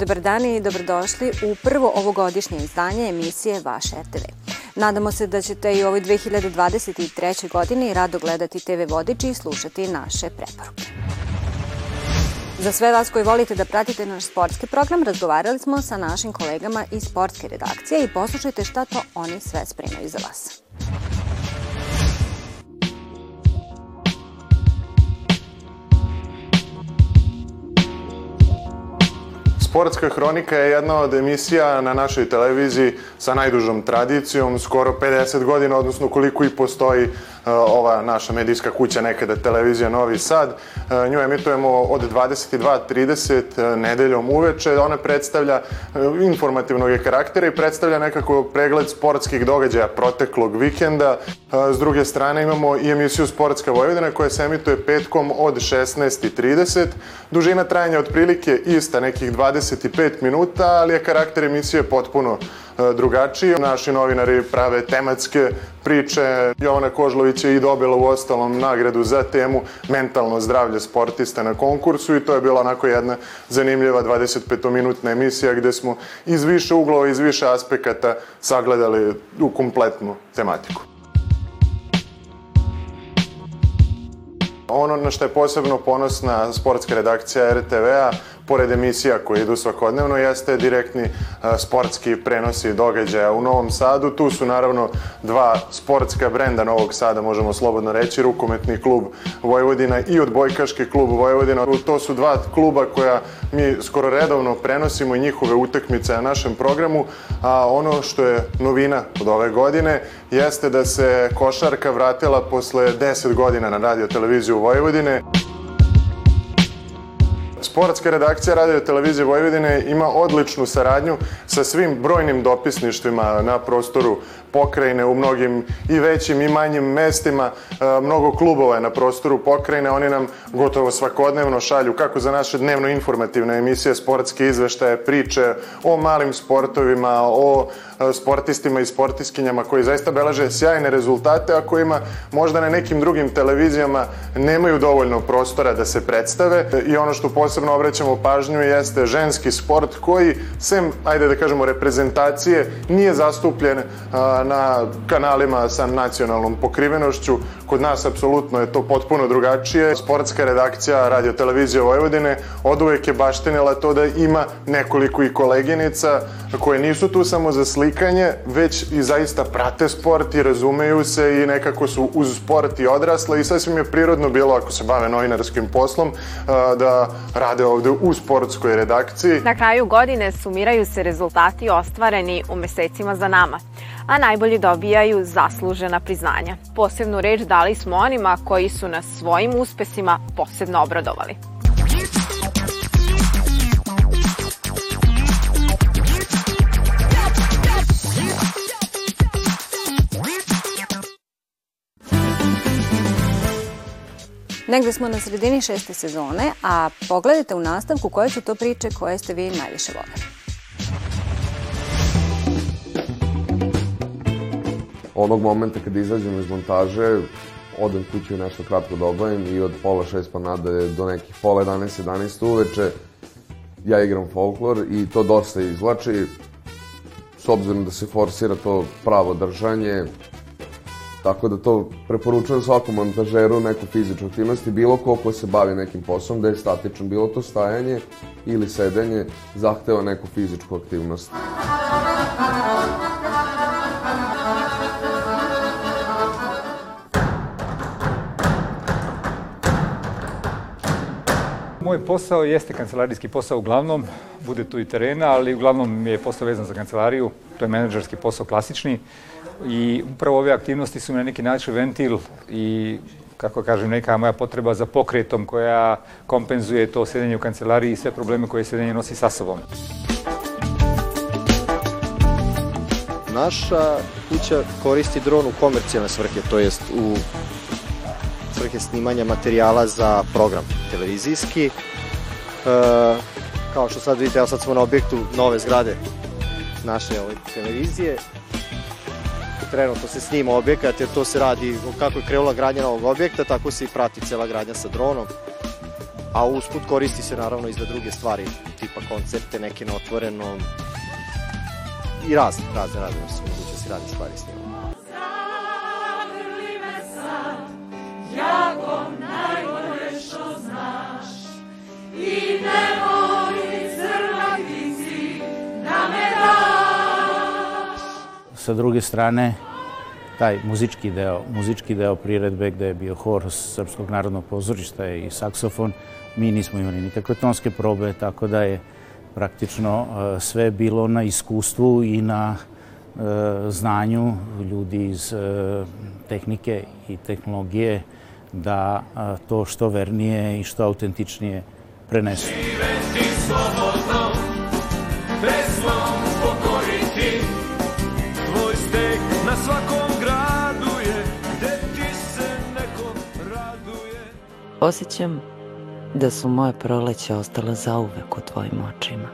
Dobar dan i dobrodošli u prvo ovogodišnje izdanje emisije Vaš RTV. Nadamo se da ćete i u ovoj 2023. godini rado gledati TV Vodiči i slušati naše preporuke. Za sve vas koji volite da pratite naš sportski program, razgovarali smo sa našim kolegama iz sportske redakcije i poslušajte šta to oni sve spremaju za vas. Sportska hronika je jedna od emisija na našoj televiziji sa najdužom tradicijom, skoro 50 godina, odnosno koliko i postoji ova naša medijska kuća, nekada televizija Novi Sad. E, nju emitujemo od 22.30 e, nedeljom uveče. Ona predstavlja informativnog je karaktera i predstavlja nekako pregled sportskih događaja proteklog vikenda. S druge strane imamo i emisiju Sportska Vojvodina koja se emituje petkom od 16.30. Dužina trajanja otprilike ista, nekih 25 minuta, ali je karakter emisije potpuno drugačiji. Naši novinari prave tematske priče. Jovana Kožlović je i dobila u ostalom nagradu za temu mentalno zdravlje sportista na konkursu i to je bila onako jedna zanimljiva 25-minutna emisija gde smo iz više uglova, iz više aspekata sagledali u kompletnu tematiku. Ono na što je posebno ponosna sportska redakcija RTV-a pored emisija koje idu svakodnevno, jeste direktni sportski prenosi događaja u Novom Sadu. Tu su naravno dva sportska brenda Novog Sada, možemo slobodno reći, rukometni klub Vojvodina i odbojkaški klub Vojvodina. To su dva kluba koja mi skoro redovno prenosimo i njihove utakmice na našem programu, a ono što je novina od ove godine jeste da se košarka vratila posle 10 godina na radio televiziju Vojvodine. Sportska redakcija Radio Televizije Vojvodine ima odličnu saradnju sa svim brojnim dopisništvima na prostoru pokrajine u mnogim i većim i manjim mestima. E, mnogo klubova je na prostoru pokrajine, oni nam gotovo svakodnevno šalju kako za naše dnevno informativne emisije, sportske izveštaje, priče o malim sportovima, o e, sportistima i sportiskinjama koji zaista beleže sjajne rezultate, a kojima možda na nekim drugim televizijama nemaju dovoljno prostora da se predstave. I ono što posebno obraćamo pažnju jeste ženski sport koji, sem, ajde da kažemo, reprezentacije, nije zastupljen na kanalima sa nacionalnom pokrivenošću. Kod nas apsolutno je to potpuno drugačije. Sportska redakcija Radio Televizije Vojvodine od uvek je baštenila to da ima nekoliko i koleginica koje nisu tu samo za slikanje, već i zaista prate sport i razumeju se i nekako su uz sport i odrasle i sasvim je prirodno bilo ako se bave novinarskim poslom da rade ovde u sportskoj redakciji. Na kraju godine sumiraju se rezultati ostvareni u mesecima za nama a najbolji dobijaju zaslužena priznanja. Posebnu reč dali smo onima koji su nas svojim uspesima posebno obradovali. Negde smo na sredini šeste sezone, a pogledajte u nastavku koje su to priče koje ste vi najviše voleli. Onog momenta kada izađem iz montaže, odem kući nešto kratko da obavim i od pola šest pa nadalje do nekih pola 11, 11 uveče ja igram folklor i to dosta izvlači s obzirom da se forsira to pravo držanje tako da to preporučujem svakom montažeru neku fizičku aktivnost i bilo ko ko se bavi nekim poslom da je statičan, bilo to stajanje ili sedenje zahteva neku fizičku aktivnost. Moj posao jeste kancelarijski posao uglavnom, bude tu i terena, ali uglavnom je posao vezan za kancelariju, to je menadžerski posao klasični i upravo ove aktivnosti su mi na neki način ventil i kako kažem, neka moja potreba za pokretom koja kompenzuje to sedenje u kancelariji i sve probleme koje sedenje nosi sa sobom. Naša kuća koristi dron u komercijalne svrhe, to jest u svrhe snimanja materijala za program televizijski. E, kao što sad vidite, sad smo na objektu nove zgrade naše ove televizije. Trenutno se snima objekat jer to se radi kako je krenula gradnja novog objekta, tako se i prati cela gradnja sa dronom. a usput koristi se naravno i za druge stvari, tipa koncerte, neke na otvorenom i razne, razne, razne, se moguće da radi stvari s Sa druge strane, taj muzički deo, muzički deo priredbe gde je bio hor Srpskog narodnog pozorišta i saksofon, mi nismo imali nikakve tonske probe, tako da je praktično e, sve bilo na iskustvu i na e, znanju ljudi iz e, tehnike i tehnologije da to što vernije i što autentičnije prenesu. Živeti slobodno, Osjećam da su moje proleće ostala zauvek u tvojim očima.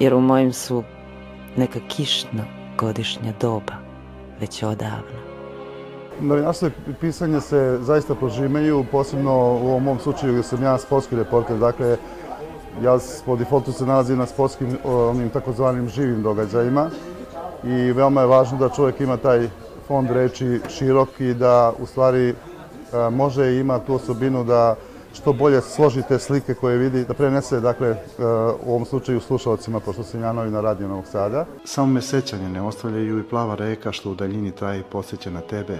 Jer u mojim su neka kišna godišnja doba, već odavno. Novinaštvo pisanje se zaista prožimeju, posebno u ovom mom slučaju gde sam ja sportski reporter. Dakle, ja po defaultu se nalazim na sportskim, onim takozvanim živim događajima i veoma je važno da čovjek ima taj fond reči širok i da u stvari može i ima tu osobinu da što bolje složite slike koje vidi, da prenese, dakle, u ovom slučaju slušalcima, pošto sam ja novi na Radio Novog Sada. Samo me sećanje ne ostavljaju i plava reka što u daljini traje i posjeća na tebe.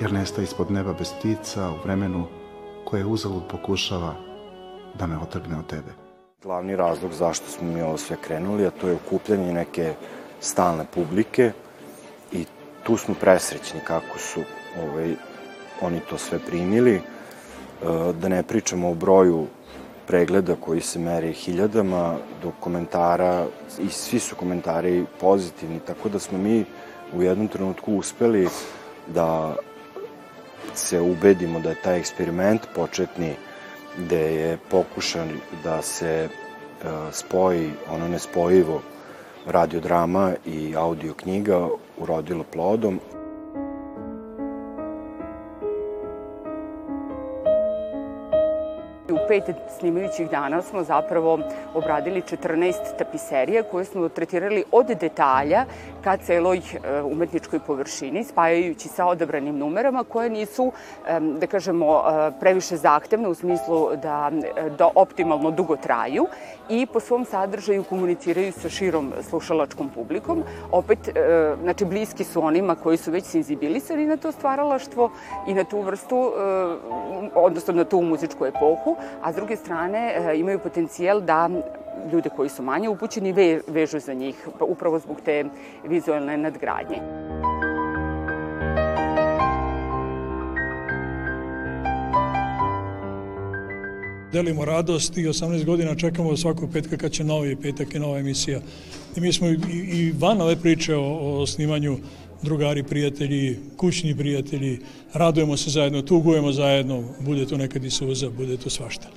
Jer nesta ispod neba bez ptica u vremenu koje uzalud pokušava da me otrgne od tebe. Glavni razlog zašto smo mi ovo sve krenuli, a to je okupljanje neke stalne publike tu smo presrećni kako su ovaj, oni to sve primili, e, da ne pričamo o broju pregleda koji se meri hiljadama, do komentara, i svi su komentari pozitivni, tako da smo mi u jednom trenutku uspeli da se ubedimo da je taj eksperiment početni, gde je pokušan da se e, spoji ono nespojivo radiodrama i audio knjiga urodilo plodom, pet snimajućih dana smo zapravo obradili 14 tapiserija koje smo tretirali od detalja ka celoj e, umetničkoj površini, spajajući sa odabranim numerama koje nisu, da kažemo, e, previše zahtevne u smislu da, da optimalno dugo traju i po svom sadržaju komuniciraju sa širom slušalačkom publikom. Opet, znači, bliski su onima koji su već senzibilisani na to stvaralaštvo i na tu vrstu, odnosno na tu muzičku epohu, a s druge strane e, imaju potencijal da ljude koji su manje upućeni ve, vežu za njih, pa upravo zbog te vizualne nadgradnje. delimo radost i 18 godina čekamo svakog petka kad će novi petak i nova emisija. I mi smo i, i van ove priče o, o snimanju drugari, prijatelji, kućni prijatelji, radujemo se zajedno, tugujemo zajedno, bude tu nekad i suza, bude tu svašta.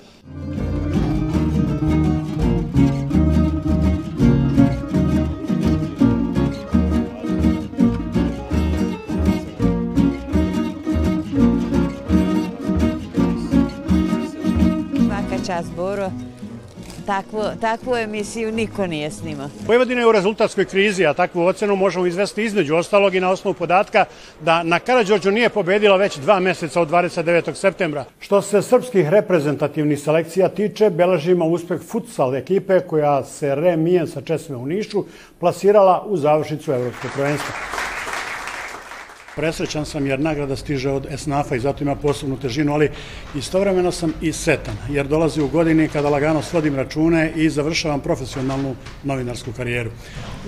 Svaka čast, Boro takvu, takvu emisiju niko nije snimao. Vojvodina je u rezultatskoj krizi, a takvu ocenu možemo izvesti između ostalog i na osnovu podatka da na Karadžođu nije pobedila već dva meseca od 29. septembra. Što se srpskih reprezentativnih selekcija tiče, beležimo uspeh futsal ekipe koja se remijen sa Česme u Nišu plasirala u završnicu Evropskog prvenstva. Presrećan sam jer nagrada stiže od esnafa i zato ima posebnu težinu, ali istovremeno sam i setan jer dolazi u godini kada lagano svodim račune i završavam profesionalnu novinarsku karijeru.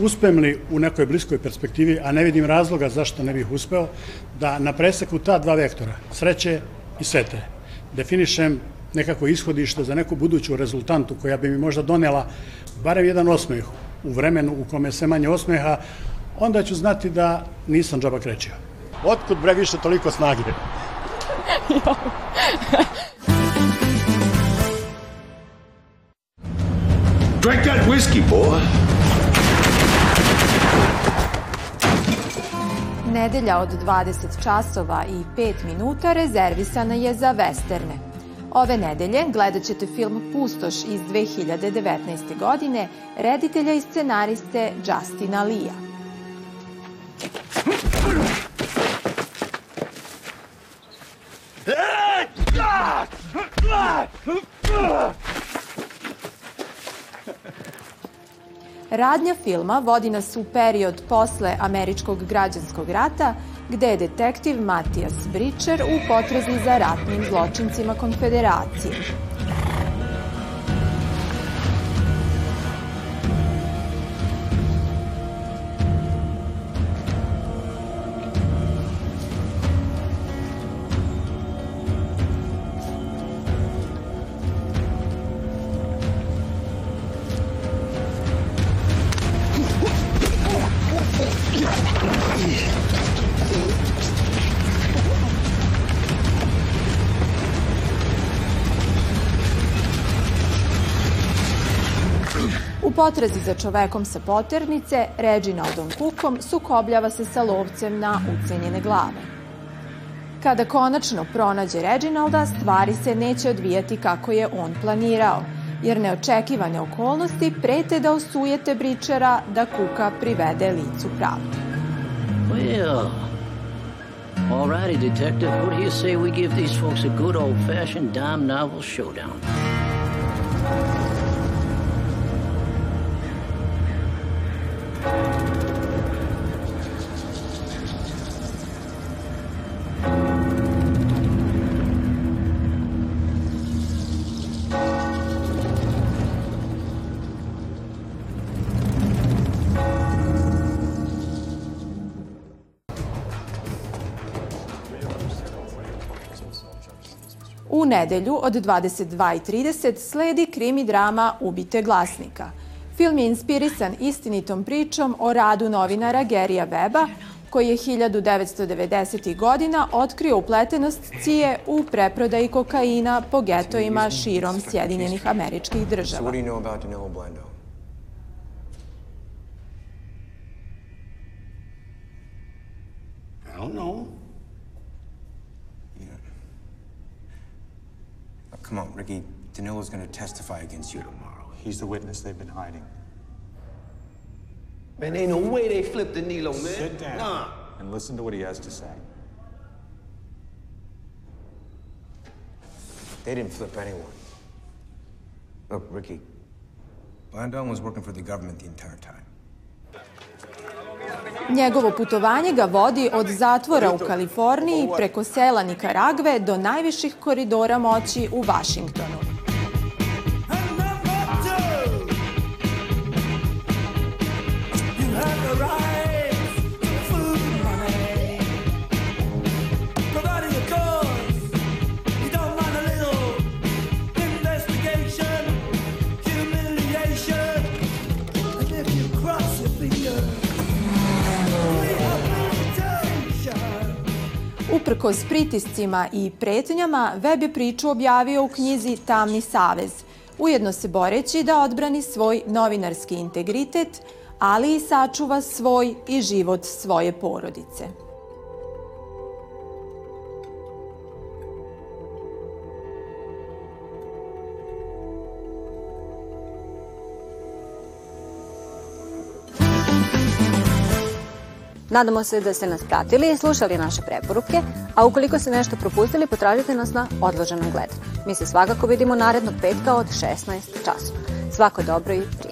Uspem li u nekoj bliskoj perspektivi, a ne vidim razloga zašto ne bih uspeo, da na preseku ta dva vektora, sreće i sete, definišem nekako ishodište za neku buduću rezultantu koja bi mi možda donela barem jedan osmeh u vremenu u kome se manje osmeha, onda ću znati da nisam džaba krećio. Otkud bre više toliko snage? Drink that whiskey, boy. Nedelja od 20 časova i 5 minuta rezervisana je za westerne. Ove nedelje gledat ćete film Pustoš iz 2019. godine reditelja i scenariste Justina Lija. Radnja filma vodi nas u period posle američkog građanskog rata, gde je detektiv Matijas Bričer u potrazi za ratnim zločincima konfederacije. Potrazi za čovekom sa poternice, Reginaldom Cookom sukobljava se sa lovcem na ucenjene glave. Kada konačno pronađe Reginalda, stvari se neće odvijati kako je on planirao, jer neočekivane okolnosti prete da osujete Bričera da Kuka privede licu pravde. Well, alrighty, detective. What do you say we give these folks a good old-fashioned dime novel showdown? U nedelju od 22.30 sledi krimi drama Ubite glasnika. Film je inspirisan istinitom pričom o radu novinara Gerija Weba, koji je 1990. godina otkrio upletenost Cije u preprodaji kokaina po getojima širom Sjedinjenih američkih država. I don't know. Come on, Ricky. Danilo's going to testify against you tomorrow. He's the witness they've been hiding. Man, ain't no way they flipped Danilo, man. Sit down Nah. and listen to what he has to say. They didn't flip anyone. Look, Ricky. Blandon was working for the government the entire time. Njegovo putovanje ga vodi od zatvora u Kaliforniji preko sela Nikaragve do najviših koridora moći u Vašingtonu. Uprkos pritiscima i pretnjama, Web je priču objavio u knjizi Tamni savez, ujedno se boreći da odbrani svoj novinarski integritet, ali i sačuva svoj i život svoje porodice. Nadamo se da ste nas pratili i slušali naše preporuke, a ukoliko ste nešto propustili, potražite nas na odloženom gledanju. Mi se svakako vidimo narednog petka od 16 časova. Svako dobro i prijatno.